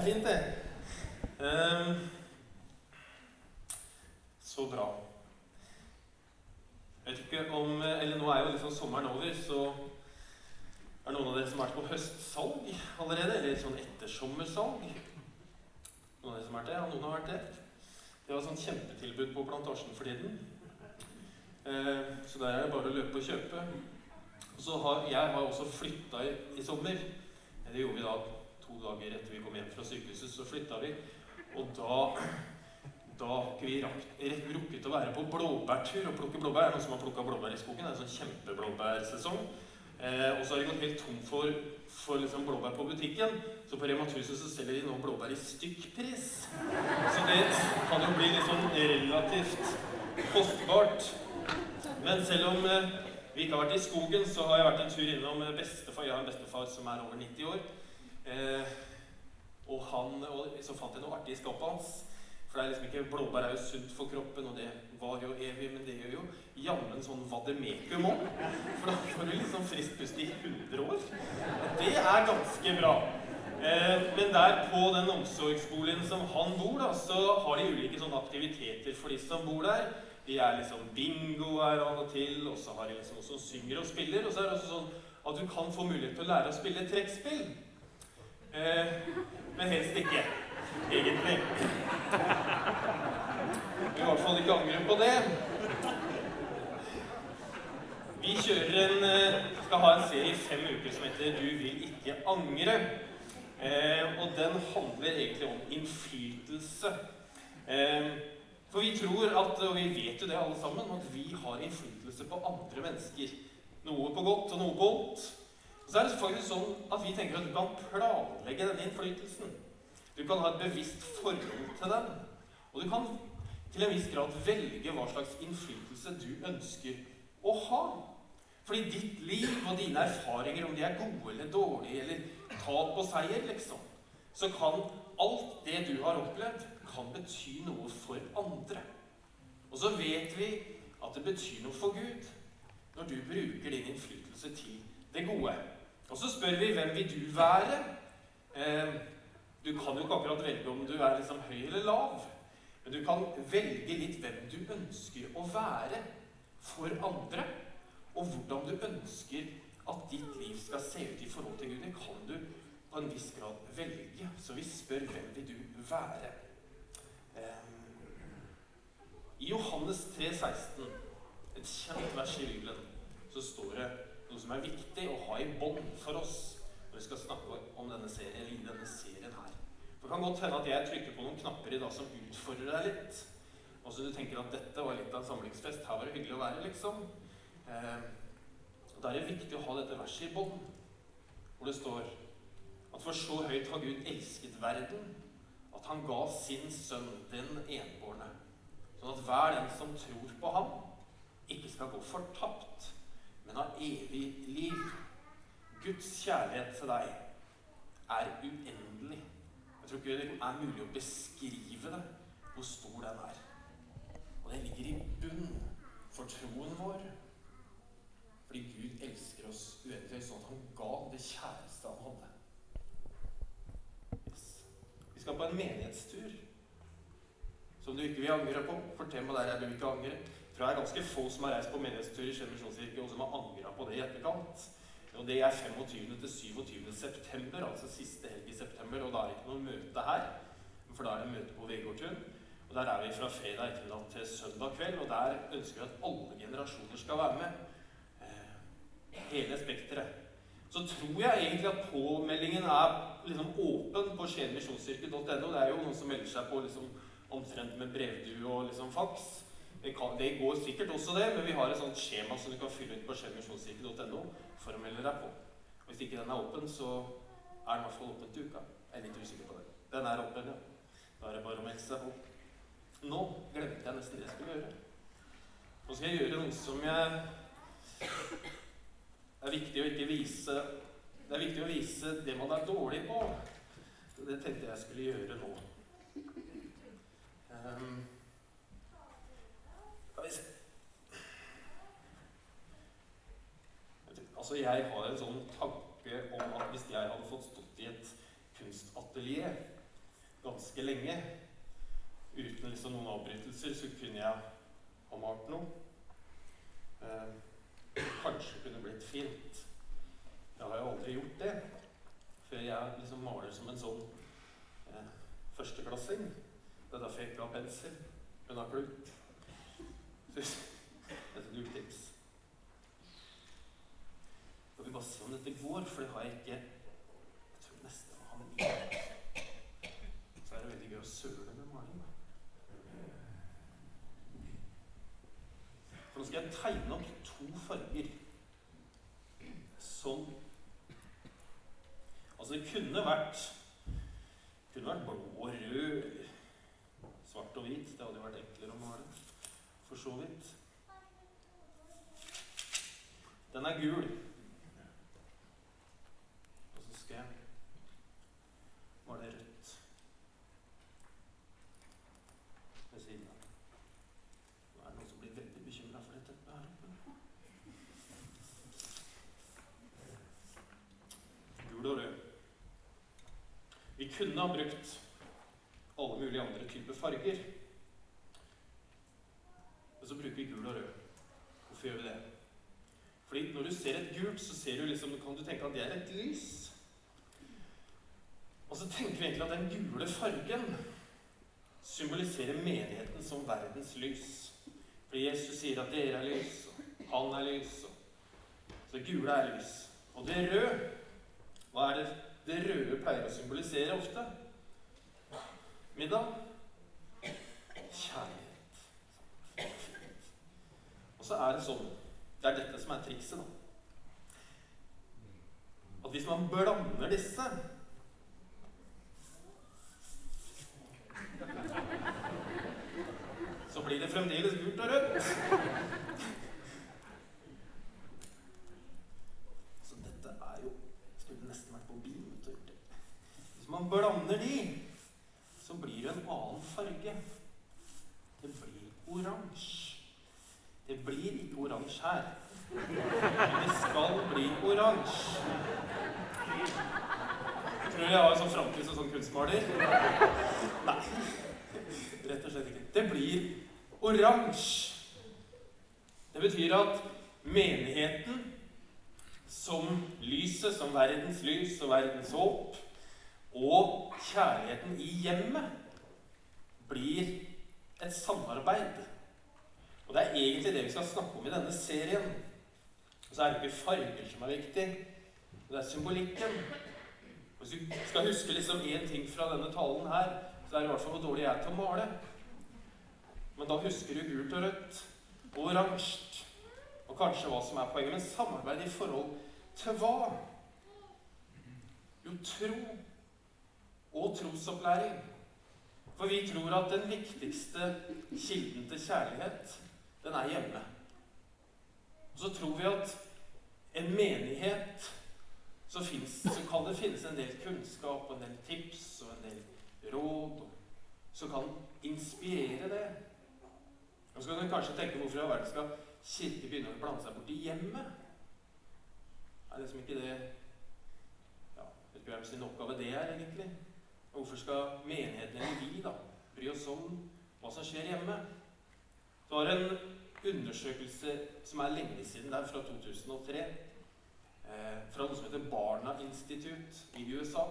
er fint, det. Um, så bra. Jeg vet ikke om Eller nå er jo liksom sommeren over, så er det noen av dere som har vært på høstsalg allerede? Eller sånn ettersommersalg? Noen av dere som har vært det? Ja, noen har vært det. Det var sånn kjempetilbud på Plantasjen for tiden. Eh, så der er det bare å løpe og kjøpe. Og så har, jeg har også flytta i, i sommer. Det gjorde vi da to dager etter vi kom hjem fra sykehuset. Så flytta vi. Og da da vi rakt, rett rukket å være på blåbærtur og plukke blåbær. Noen som har plukka blåbær i skogen? Det er en sånn kjempeblåbærsesong. Eh, og så har de gått helt tom for, for liksom blåbær på butikken. Så på Rema 1000 så selger de nå blåbær i stykkpris. Så det kan jo bli litt sånn relativt kostbart. Men selv om eh, vi ikke har vært i skogen, så har jeg vært en tur innom eh, bestefar. Jeg har en bestefar som er over 90 år. Eh, og, han, og så fant jeg noe artig i skapet hans. For det er liksom ikke, Blåbær er jo sunt for kroppen, og det var jo evig, men det gjør jo jammen sånn vademekum òg. For da får du liksom frisk pust i 100 år. Det er ganske bra. Eh, men der på den omsorgsboligen som han bor, da, så har de ulike sånne aktiviteter for de som bor der. De er liksom bingo her av og til, og så har de liksom noen som synger og spiller. Og så er det også sånn at du kan få mulighet til å lære å spille trekkspill. Eh, men helst ikke, egentlig. I hvert fall ikke angre på det. Vi en, eh, skal ha en serie i fem uker som heter 'Du vil ikke angre'. Eh, og den handler egentlig om innflytelse. Eh, for vi tror at, og vi vet jo det alle sammen, at vi har innflytelse på andre mennesker. Noe på godt og noe på vondt. Så er det faktisk sånn at vi tenker at du kan planlegge denne innflytelsen. Du kan ha et bevisst forhold til den. Og du kan til en viss grad velge hva slags innflytelse du ønsker å ha. Fordi ditt liv og dine erfaringer, om de er gode eller dårlige, eller tap og seier, liksom, så kan alt det du har opplevd, kan bety noe for andre. Og så vet vi at det betyr noe for Gud når du bruker din innflytelse til det gode. Og så spør vi hvem vil du være? Eh, du kan jo ikke akkurat velge om du er liksom høy eller lav. Men du kan velge litt hvem du ønsker å være for andre. Og hvordan du ønsker at ditt liv skal se ut i forhold til Gud. Det kan du på en viss grad velge. Så vi spør hvem vil du være? I Johannes 3, 16, et kjent vers i Bibelen, så står det noe som er viktig å ha i bånd for oss når vi skal snakke om denne serien, eller i denne serien her. For det kan godt hende at jeg trykker på noen knapper i dag som utfordrer deg litt. Og så du tenker at dette var litt av en samlingsfest. Her var det hyggelig å være, liksom. Eh, Da er det viktig å ha dette verset i bånd, hvor det står at for så høyt har Gud elsket verden, at han ga sin sønn, den enbårne, sånn at hver den som tror på ham, ikke skal gå fortapt, men av evig liv. Guds kjærlighet til deg er uendelig. Jeg tror ikke det er mulig å beskrive det, hvor stor den er. Og den ligger i bunn for troen vår. Fordi Gud elsker oss uendelig sånn at han ga det kjæreste han hadde. Yes. Vi skal på en menighetstur som du ikke vil angre på. Fortell meg der er du ikke angre. Tror det er ganske få som har reist på menighetstur i Skien misjonskirke, og som har angra på det i etterkant. Og det er 25. til 27. september, altså siste helg i september. Og da er det ikke noe møte her, for da er det møte på Vegårdtun. Og der er vi fra fredag ettermiddag til søndag kveld, og der ønsker vi at alle generasjoner skal være med. hele spekteret, så tror jeg egentlig at påmeldingen er liksom åpen på skienmisjonskirke.no. Det er jo noen som melder seg på liksom omtrent med brevdue og liksom faks. Det, kan, det, går sikkert også, det, men vi har et sånt skjema som du kan fylle ut på skienmisjonskirke.no for å melde deg på. Hvis ikke den er åpen, så er den i hvert fall åpen til uka. Jeg er litt usikker på det. Den er åpen, ja. Da er det bare å melde seg på. Nå glemte jeg nesten det jeg skulle gjøre. Nå skal jeg gjøre noe som jeg det er viktig å ikke vise Det er viktig å vise det man er dårlig på. Det tenkte jeg skulle gjøre nå. Um, skal vi se Altså, jeg har en sånn tanke om at hvis jeg hadde fått stått i et kunstatelier ganske lenge uten liksom noen avbrytelser, så kunne jeg ha malt noe. Eh, kanskje kunne blitt fint. Jeg har jo aldri gjort det. Før jeg liksom maler som en sånn eh, førsteklassing. Det er derfor jeg ikke har pensel, men har klut. Et lurt tips. Vi bare se om dette går, for det har jeg ikke Jeg tror nesten jeg har med Så er det veldig gøy å søle med maling. For nå skal jeg tegne opp to farger. Sånn. Altså, det kunne vært det kunne vært blå og rød svart og hvit. Det hadde jo vært enklere å male, for så vidt. Den er gul. Og så skal jeg male rødt ved siden av. Nå er det noen som blir veldig bekymra for dette her oppe. Gul og rød. Vi kunne ha brukt alle mulige andre typer farger. Men så bruker vi gul og rød. Hvorfor gjør vi det? Fordi når du ser et gult, så ser du liksom, kan du tenke at det er et lys. Og så tenker vi egentlig at den gule fargen symboliserer menigheten som verdens lys. Fordi Jesus sier at dere er lys, og han er lys. Så det gule er lys. Og det røde Hva er det det røde pleier å symbolisere ofte? Middag? Kjærlighet. Og så er det sånn Det er dette som er trikset, da. At hvis man blander disse så blir det fremdeles gult og rødt. Så dette er jo Skulle nesten vært på bil. Hvis man blander de, så blir det en annen farge. Det blir oransje. Det blir ikke oransje her. Men det skal bli oransje. Tror du jeg har en sånn framtid som sånn kunstmaler? Nei. Rett og slett ikke. Det blir oransje. Det betyr at menigheten som lyset, som verdens lys og verdens håp, og kjærligheten i hjemmet blir et samarbeid. Og det er egentlig det vi skal snakke om i denne serien. Og så er det ikke farger som er viktig, det er symbolikken. Hvis du skal huske liksom én ting fra denne talen her, så er det i hvert fall hvor dårlig jeg er til å male. Men da husker du gult og rødt og oransje. Og kanskje hva som er poenget. Men samarbeid i forhold til hva? Jo, tro og trosopplæring. For vi tror at den viktigste kilden til kjærlighet, den er hjemme. Og så tror vi at en menighet så, finnes, så kan det finnes en del kunnskap og en del tips og en del råd som kan inspirere det. Og så kan du kanskje tenke hvorfor i all verden skal Kirke begynne å blande seg bort i hjemmet? Er liksom ikke det ja, Vet ikke hvem sin oppgave det er, egentlig. Og hvorfor skal menigheten eller vi da bry oss om hva som skjer hjemme? Det var en undersøkelse som er lenge siden, det fra 2003. Eh, fra noe som heter Barna Institute i USA.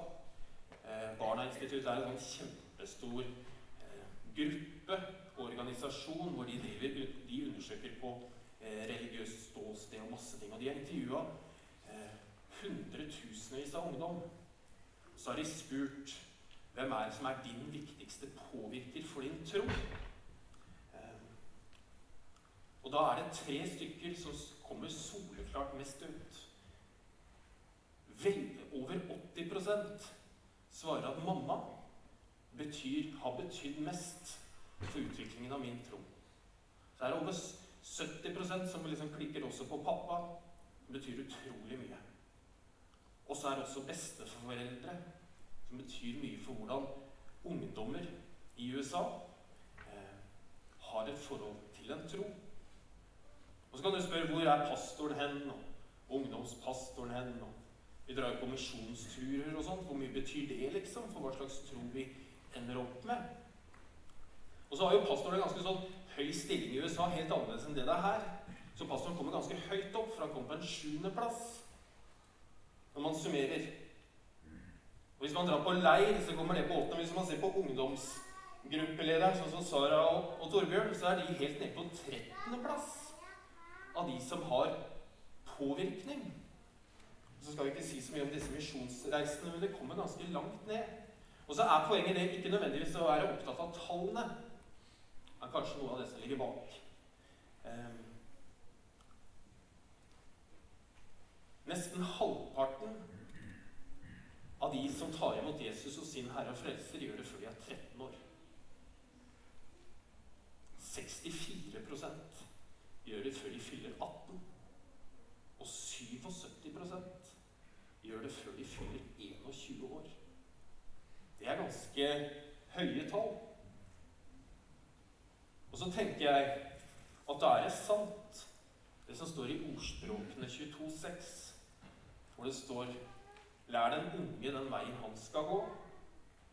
Eh, Barna Institute er en sånn kjempestor eh, gruppe, organisasjon, hvor de, driver, de undersøker på religiøst ståsted og masse ting. Og de har intervjua hundretusenvis av ungdom. Så har de spurt hvem er det som er din viktigste påvirker for din tro. Og da er det tre stykker som kommer soleklart mest ut. Over 80% svarer at mamma betyr, har betydd mest for utviklingen av min tro. Så er det over 70% som liksom klikker også på pappa. Det betyr utrolig mye. Og så er det også besteforeldre, som betyr mye for hvordan ungdommer i USA eh, har et forhold til en tro. Og så kan du spørre hvor er pastoren hen, og ungdomspastoren hen? og Vi drar på misjonsturer og sånt. Hvor mye betyr det, liksom, for hva slags tro vi ender opp med? Og så har jo pastoren en ganske sånn høy stilling i USA, helt annerledes enn det det er her. Så pastoren kommer ganske høyt opp, for han kommer på en sjuendeplass når man summerer. Og Hvis man drar på leir, så kommer det på åttende. Hvis man ser på ungdomsgruppelederen, sånn som Sara og, og Torbjørn, så er de helt nede på trettendeplass av de som har påvirkning. Så skal vi ikke si så mye om disse misjonsreisene, men det kommer ganske langt ned. Og så er poenget det ikke nødvendigvis å være opptatt av tallene. Det er kanskje noe av det som ligger bak. Um, nesten halvparten av de som tar imot Jesus og sin Herre og Frelser, gjør det før de er 13 år. 64% gjør det før de fyller 18. Og 77 gjør det før de fyller 21 år. Det er ganske høye tall. Og så tenker jeg at da er det sant, det som står i Ordspråkene 22,6, hvor det står Lær den unge den veien han skal gå,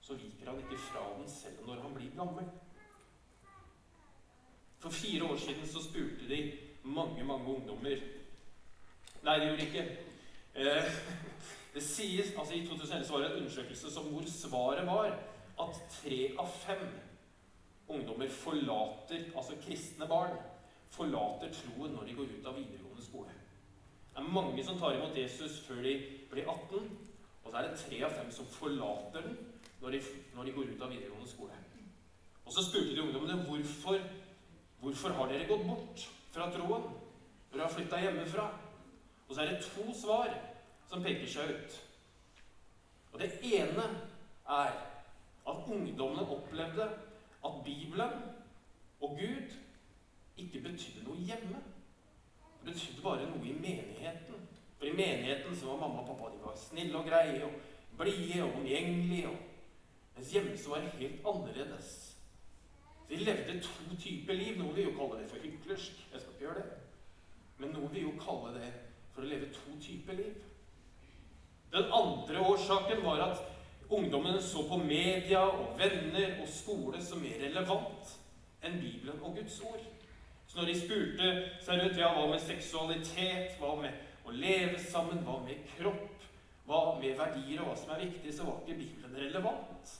så viker han ikke fra den selv når han blir gammel. For fire år siden så spurte de mange, mange ungdommer Nei, det gjorde ikke. Eh, det sies, altså I 2011 var det en undersøkelse som hvor svaret var at tre av fem ungdommer forlater, altså kristne barn, forlater troen når de går ut av videregående skole. Det er mange som tar imot Jesus før de blir 18, og så er det tre av fem som forlater den når de, når de går ut av videregående skole. Og så spurte de ungdommene hvorfor, hvorfor har dere gått bort fra troen. Dere har flytta hjemmefra. Og så er det to svar som peker seg ut. Og Det ene er at ungdommene opplevde at Bibelen og Gud ikke betydde noe hjemme. Det betydde bare noe i menigheten. For i menigheten så var mamma og pappa de var snille og greie og blide og omgjengelige. Mens hjemme så var det helt annerledes. De levde to typer liv. Noen vil jo kalle det for hyklersk. Jeg skal ikke gjøre det. Men noen vil jo kalle det for å leve to typer liv. Den andre årsaken var at ungdommen så på media og venner og skole som mer relevant enn Bibelen og Guds ord. Så når de spurte seg rundt ja, hva med seksualitet, hva med å leve sammen, hva med kropp, hva med verdier og hva som er viktig, så var ikke Bibelen relevant.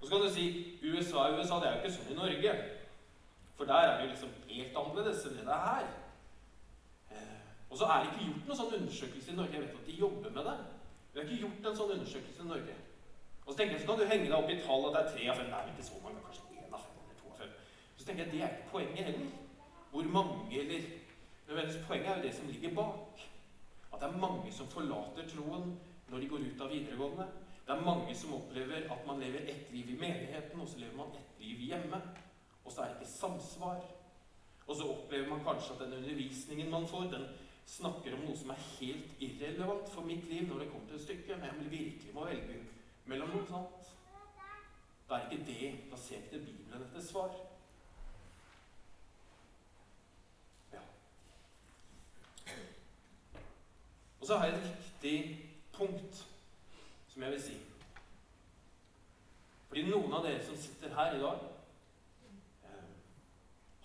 Og så kan du si USA er USA. Det er jo ikke sånn i Norge. For der er det jo liksom helt annerledes enn det det er her. Og så er det ikke gjort noen sånn undersøkelse i Norge. Jeg vet at de jobber med det. Vi har ikke gjort en sånn undersøkelse i Norge. Og så tenker jeg, så kan du henge deg opp i tallet at det er tre av fem. Det er ikke så mange, kanskje én av fem eller to av fem. Så tenker jeg det er ikke poenget heller. Hvor mange eller Men poenget er jo det som ligger bak. At det er mange som forlater troen når de går ut av videregående. Det er mange som opplever at man lever ett liv i menigheten, og så lever man ett liv hjemme. Og så er det ikke samsvar. Og så opplever man kanskje at den undervisningen man får, den snakker om noe som er helt irrelevant for mitt liv når det kommer til stykket, men jeg virkelig må velge mellom noe sånt. Det er ikke det Da ser ikke Bibelen etter svar. Ja. Og så har jeg et viktig punkt som jeg vil si. Fordi noen av dere som sitter her i dag, eh,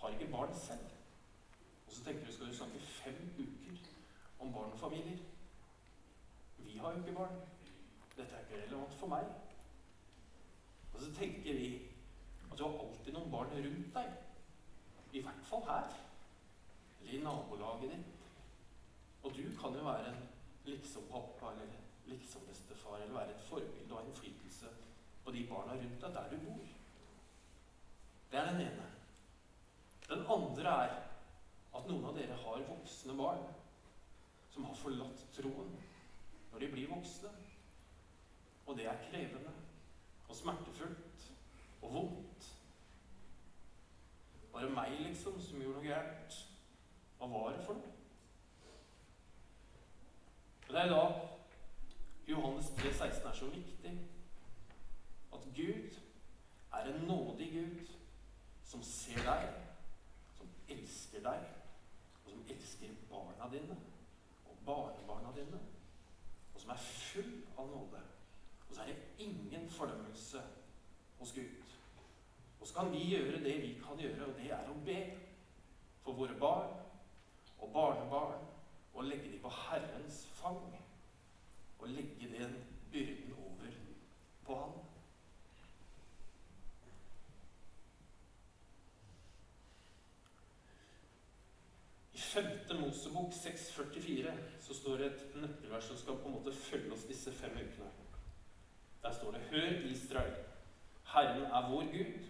har ikke barn selv. Og så tenker du skal du snakke fem uker om barn og familier. Vi har jo ikke barn. Dette er ikke relevant for meg. Og så tenker vi at du har alltid noen barn rundt deg. I hvert fall her. Eller i nabolaget ditt. Og du kan jo være en liksom pappa eller liksom bestefar, eller være et forbilde og ha innflytelse på de barna rundt deg der du bor. Det er den ene. Den andre er at noen av dere har voksne barn som har forlatt troen når de blir voksne. Og det er krevende og smertefullt og vondt. Var det meg, liksom, som gjorde noe gærent? Hva var det for noe? Og Det er da Johannes 3, 16 er så viktig. At Gud er en nådig Gud som ser deg, som elsker deg, og som elsker barna dine barnebarna dine, og som er full av nåde. Og så er det ingen fordømmelse hos Gud. Og så kan vi gjøre det vi kan gjøre, og det er å be for våre barn og barnebarn og legge dem på Herrens fang. Og legge den byrden over på Han. I 5. Mosebok 6,44 så står det et nøkkelvers som skal på en måte følge oss disse fem ukene. Der står det Hør, Israel. Herren er vår Gud.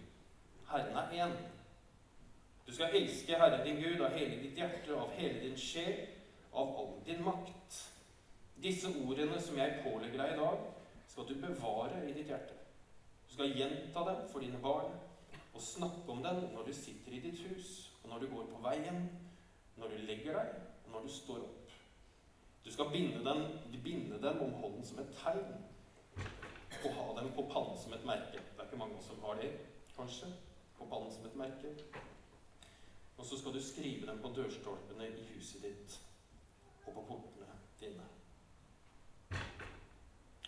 Herren er én. Du skal elske Herren din Gud av hele ditt hjerte, av hele din sjel, av all din makt. Disse ordene som jeg pålegger deg i dag, skal du bevare i ditt hjerte. Du skal gjenta dem for dine barn og snakke om dem når du sitter i ditt hus, og når du går på veien, når du legger deg, og når du står opp. Du skal binde dem, binde dem om hånden som et tegn, og ha dem på pannen som et merke. Det er ikke mange som har det, kanskje. På pannen som et merke. Og så skal du skrive dem på dørstolpene i huset ditt og på portene dine.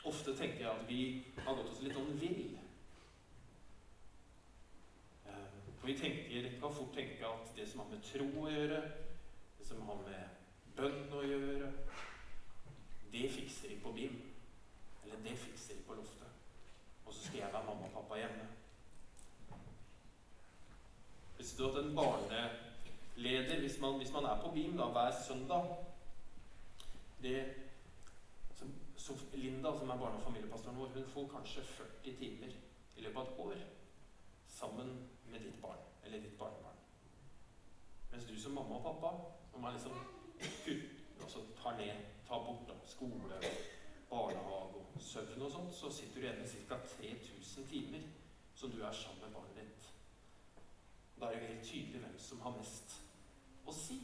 Ofte tenker jeg at vi har gått oss litt sånn vill. Eh, For vi tenker, kan fort tenke at det som har med tro å gjøre, det som har med bønn å gjøre, det fikser de på BIM. Eller det fikser de på loftet. Og så skal jeg være mamma og pappa hjemme. Visste du at en barneleder, hvis man, hvis man er på BIM da, hver søndag det, så, så Linda, som er barne- og familiepastoren vår, hun får kanskje 40 timer i løpet av et år sammen med ditt barn eller ditt barnebarn. Mens du som mamma og pappa, når man liksom kutt, altså tar ned, tar bort da, skole, barnehage og søvn og sånt, så sitter du igjen med ca. 3000 timer som du er sammen med barnet ditt. Da er det jo helt tydelig hvem som har mest å si.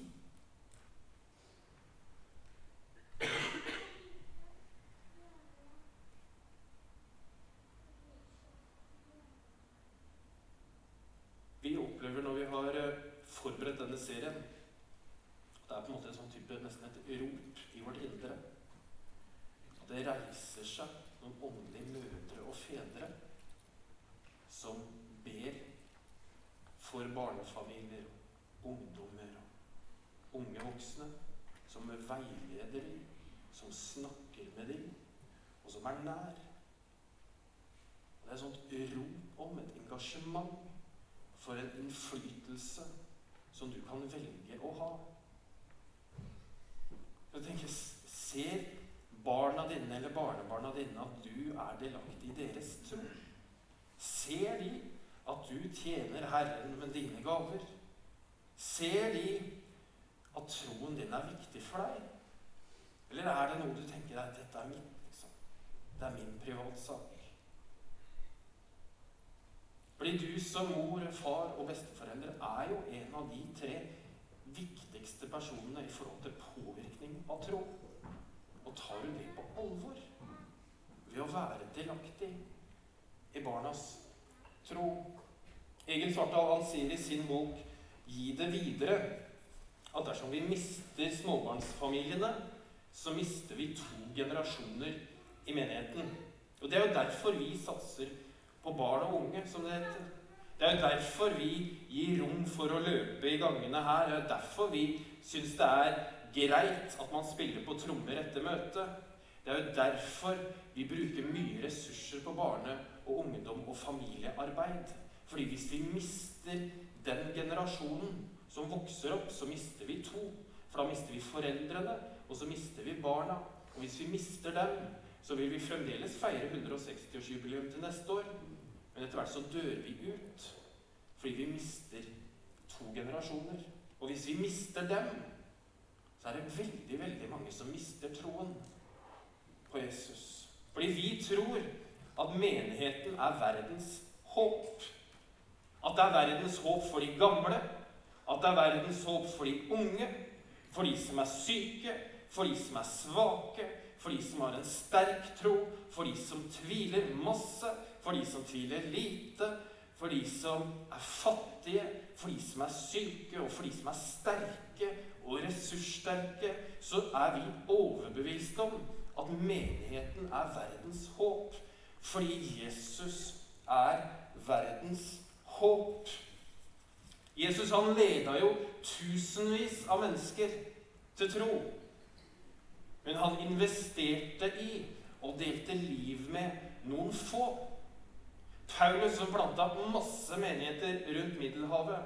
Vi opplever når vi har eh, forberedt denne serien Det er på en måte en sånn type, nesten et rop i vårt indre. At det reiser seg noen åndelige mødre og fedre som ber for barnefamilier, ungdommer og unge voksne. Som veileder dem, som snakker med dem, og som er nær. Og det er et sånt rop om et engasjement for en innflytelse som du kan velge å ha. Jeg tenker, Ser barna dine eller barnebarna dine at du er delaktig i deres tro? Ser de at du tjener Herren med dine gaver? Ser de at troen din er viktig for deg? Eller er det noe du tenker at dette er mitt, liksom? Det er min privatsak? Fordi du som mor, far og besteforeldre er jo en av de tre viktigste personene i forhold til påvirkning av tro. Og tar du det på alvor ved å være delaktig i barnas tro? Egil Svartdal sier i sin bok 'Gi det videre' at dersom vi mister småbarnsfamiliene, så mister vi to generasjoner i menigheten. Og Det er jo derfor vi satser på barn og unge, som det heter. Det er jo derfor vi gir rom for å løpe i gangene her. Det er jo derfor vi syns det er greit at man spiller på trommer etter møtet. Det er jo derfor vi bruker mye ressurser på barne- og ungdom og familiearbeid. Fordi hvis vi mister den generasjonen som vokser opp, så mister vi to. For da mister vi foreldrene, og så mister vi barna. Og hvis vi mister dem, så vil vi fremdeles feire 160-årsjubileum til neste år. Men etter hvert så dør vi ut fordi vi mister to generasjoner. Og hvis vi mister dem, så er det veldig, veldig mange som mister troen på Jesus. Fordi vi tror at menigheten er verdens håp. At det er verdens håp for de gamle, at det er verdens håp for de unge, for de som er syke, for de som er svake, for de som har en sterk tro, for de som tviler masse, for de som tviler lite, for de som er fattige, for de som er syke, og for de som er sterke og ressurssterke, så er vi overbevist om at menigheten er verdens håp. Fordi Jesus er verdens håp. Jesus han leda jo tusenvis av mennesker til tro. Men han investerte i og delte liv med noen få. Paulus som planta masse menigheter rundt Middelhavet.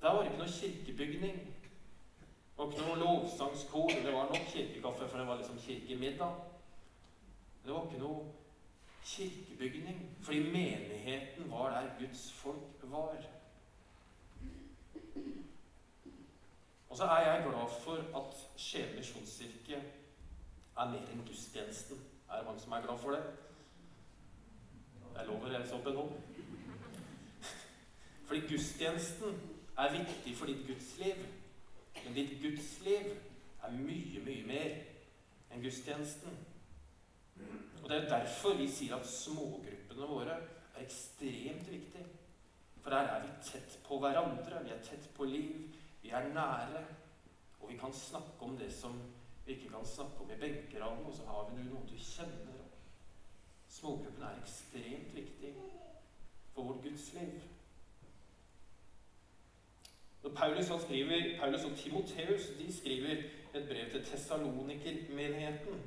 Der var det ikke noe kirkebygning. Det var ikke noe lovsangskor. Det var nok kirkekaffe, for det var liksom kirkemiddag. Det var ikke noe kirkebygning, fordi menigheten var der Guds folk var. Og så er jeg glad for at Skien misjonskirke er mer enn gudstjenesten. Er det mange som er glad for det? Jeg lover å reise opp en hånd. Fordi gudstjenesten er viktig for ditt gudsliv. Men ditt gudsliv er mye, mye mer enn gudstjenesten. Og Det er jo derfor vi sier at smågruppene våre er ekstremt viktige. For her er vi tett på hverandre, vi er tett på liv, vi er nære. Og vi kan snakke om det som vi ikke kan snakke om i benkeraden, og så har vi noen du kjenner. Smågruppen er ekstremt viktig for vårt gudsliv. Når Paulus, han skriver, Paulus og Timoteus de skriver et brev til Tessaloniker-menigheten,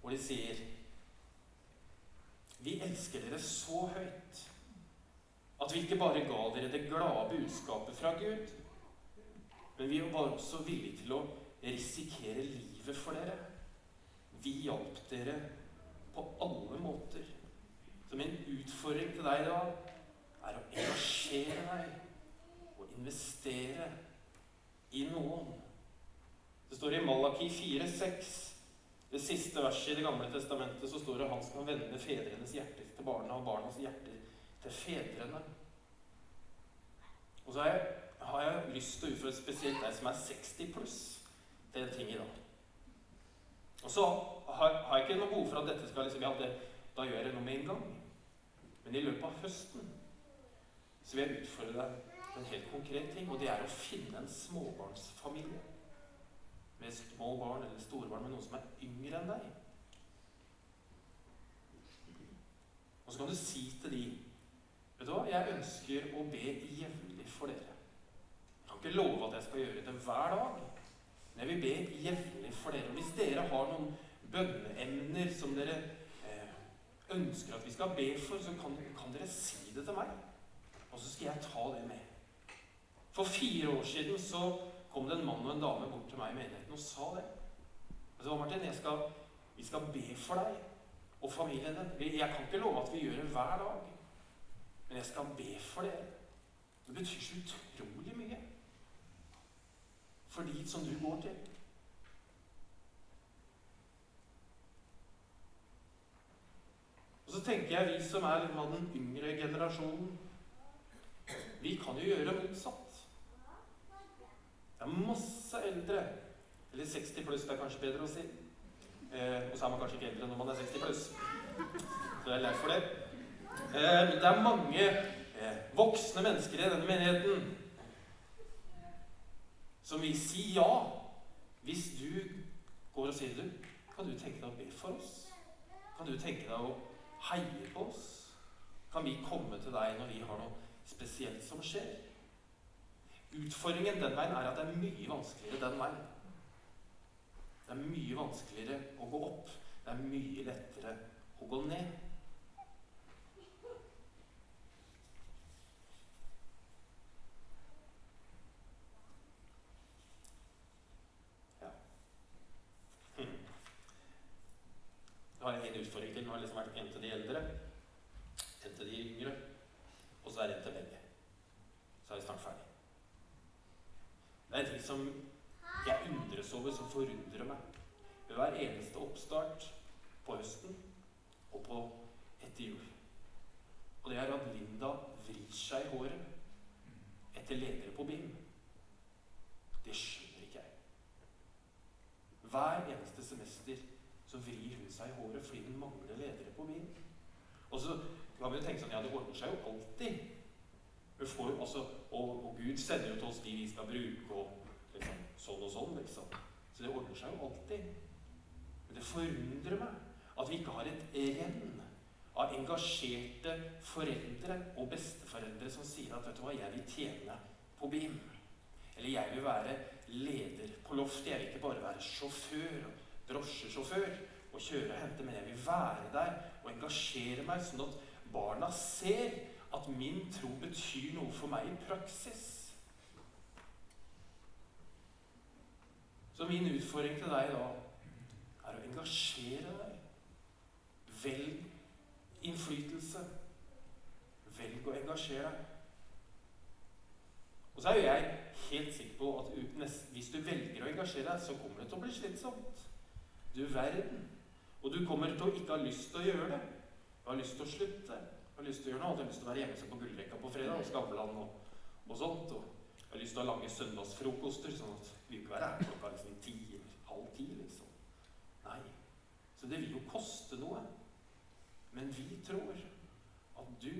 hvor de sier vi elsker dere så høyt at vi ikke bare ga dere det glade budskapet fra Gud, men vi var også villige til å risikere livet for dere. Vi hjalp dere på alle måter. Så min utfordring til deg da er å engasjere deg og investere i noen. Det står i Malaki 4,6 det siste verset i Det gamle testamentet så står det han skal vende fedrenes hjerter til barna og barnas hjerter til fedrene. Og så er jeg, har jeg lyst til å utfordre spesielt deg som er 60 pluss. Det er en ting i dag. Og så har, har, jeg ikke noe behov for at dette skal liksom, ja, det, Da gjør jeg noe med en gang. Men i løpet av høsten så vil jeg utfordre deg på en helt konkret ting, og det er å finne en småbarnsfamilie med små barn eller store barn, med noen som er yngre enn deg. Og så kan du si til de Vet du hva, jeg ønsker å be jevnlig for dere. Ikke love at jeg skal gjøre det hver dag, men jeg vil be jevnlig for dere. Og hvis dere har noen bønneemner som dere eh, ønsker at vi skal be for, så kan, kan dere si det til meg. Og så skal jeg ta det med. For fire år siden så kom det en mann og en dame bort til meg i menigheten og sa det. Og så, Martin, jeg skal, vi skal be for deg og familien din. Jeg kan ikke love at vi gjør det hver dag, men jeg skal be for dere. Det betyr så utrolig mye for de som du går til. Og så tenker jeg vi som er av den yngre generasjonen, vi kan jo gjøre motsatt. Det er masse eldre. Eller 60 pluss, det er kanskje bedre å si. Eh, og så er man kanskje ikke eldre når man er 60 pluss. Så jeg er lei for det. Eh, det er mange eh, voksne mennesker i denne menigheten som vil si ja hvis du går og sier du, kan du tenke deg å be for oss? Kan du tenke deg å heie på oss? Kan vi komme til deg når vi har noe spesielt som skjer? Utfordringen den veien er at det er mye vanskeligere den veien. Det er mye vanskeligere å gå opp. Det er mye lettere å gå ned. Du har en utfordring til. Nå har liksom vært en til de eldre, en til de yngre, og så er det en til begge. Så er vi snart ferdig. Det er en ting som jeg undres over, som forundrer meg. Ved hver eneste oppstart på høsten og på etter jul. Og det er at Linda vrir seg i håret etter ledere på BIM. Det skjønner ikke jeg. Hver eneste seg i håret fordi den mangler ledere på BIM. Og så kan vi jo tenke sånn Ja, det ordner seg jo alltid. Får, altså, og, og, Gud sender jo til oss de vi skal bruke, og liksom, sånn og sånn, liksom. Så det ordner seg jo alltid. Men det forundrer meg at vi ikke har et renn av engasjerte foreldre og besteforeldre som sier at vet du hva, jeg vil tjene på BIM. Eller jeg vil være leder på loftet. Jeg vil ikke bare være sjåfør drosjesjåfør og kjøre og hente, men jeg vil være der og engasjere meg, sånn at barna ser at min tro betyr noe for meg i praksis. Så min utfordring til deg da er å engasjere deg. Velg innflytelse. Velg å engasjere deg. Og så er jo jeg helt sikker på at hvis du velger å engasjere deg, så kommer det til å bli slitsomt. Du verden. Og du kommer til å ikke ha lyst til å gjøre det. Du har lyst til å slutte. Du har lyst til å gjøre noe Du har lyst til å være hjemme på gullrekka på fredag og Skavlan og, og, sånt. Og du har lyst til å ha lange søndagsfrokoster, sånn at vi ikke være her klokka liksom ti eller halv ti, liksom. Nei. Så det vil jo koste noe. Men vi tror at du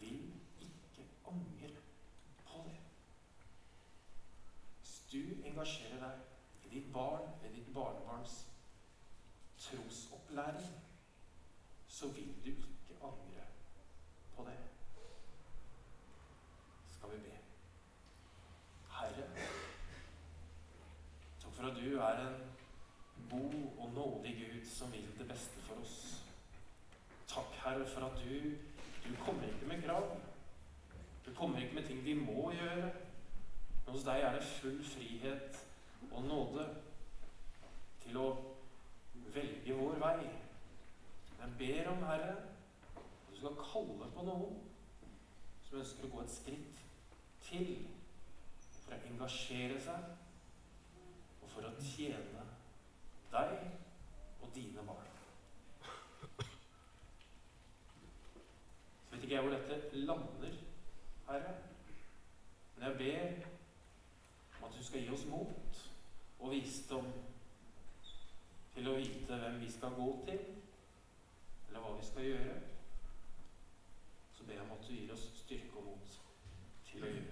vil ikke angre på det. Hvis du engasjerer deg i ditt barn i ditt barnebarns trosopplæring, så vil du ikke angre på det. Skal vi be. Herre, takk for at du er en god og nådig Gud som vil det beste for oss. Takk, Herre, for at du, du kommer ikke med krav. Du kommer ikke med ting vi må gjøre. Men hos deg er det full frihet og nåde til å velge vår vei. Jeg ber om, Herre, at du skal kalle på noen som ønsker å gå et skritt til for å engasjere seg og for å tjene deg og dine barn. Så vet ikke jeg hvor dette lander, Herre, men jeg ber om at du skal gi oss mot og visdom til å vite hvem vi skal gå til, eller hva vi skal gjøre, så ber jeg om at du gir oss styrke og mot til å gjøre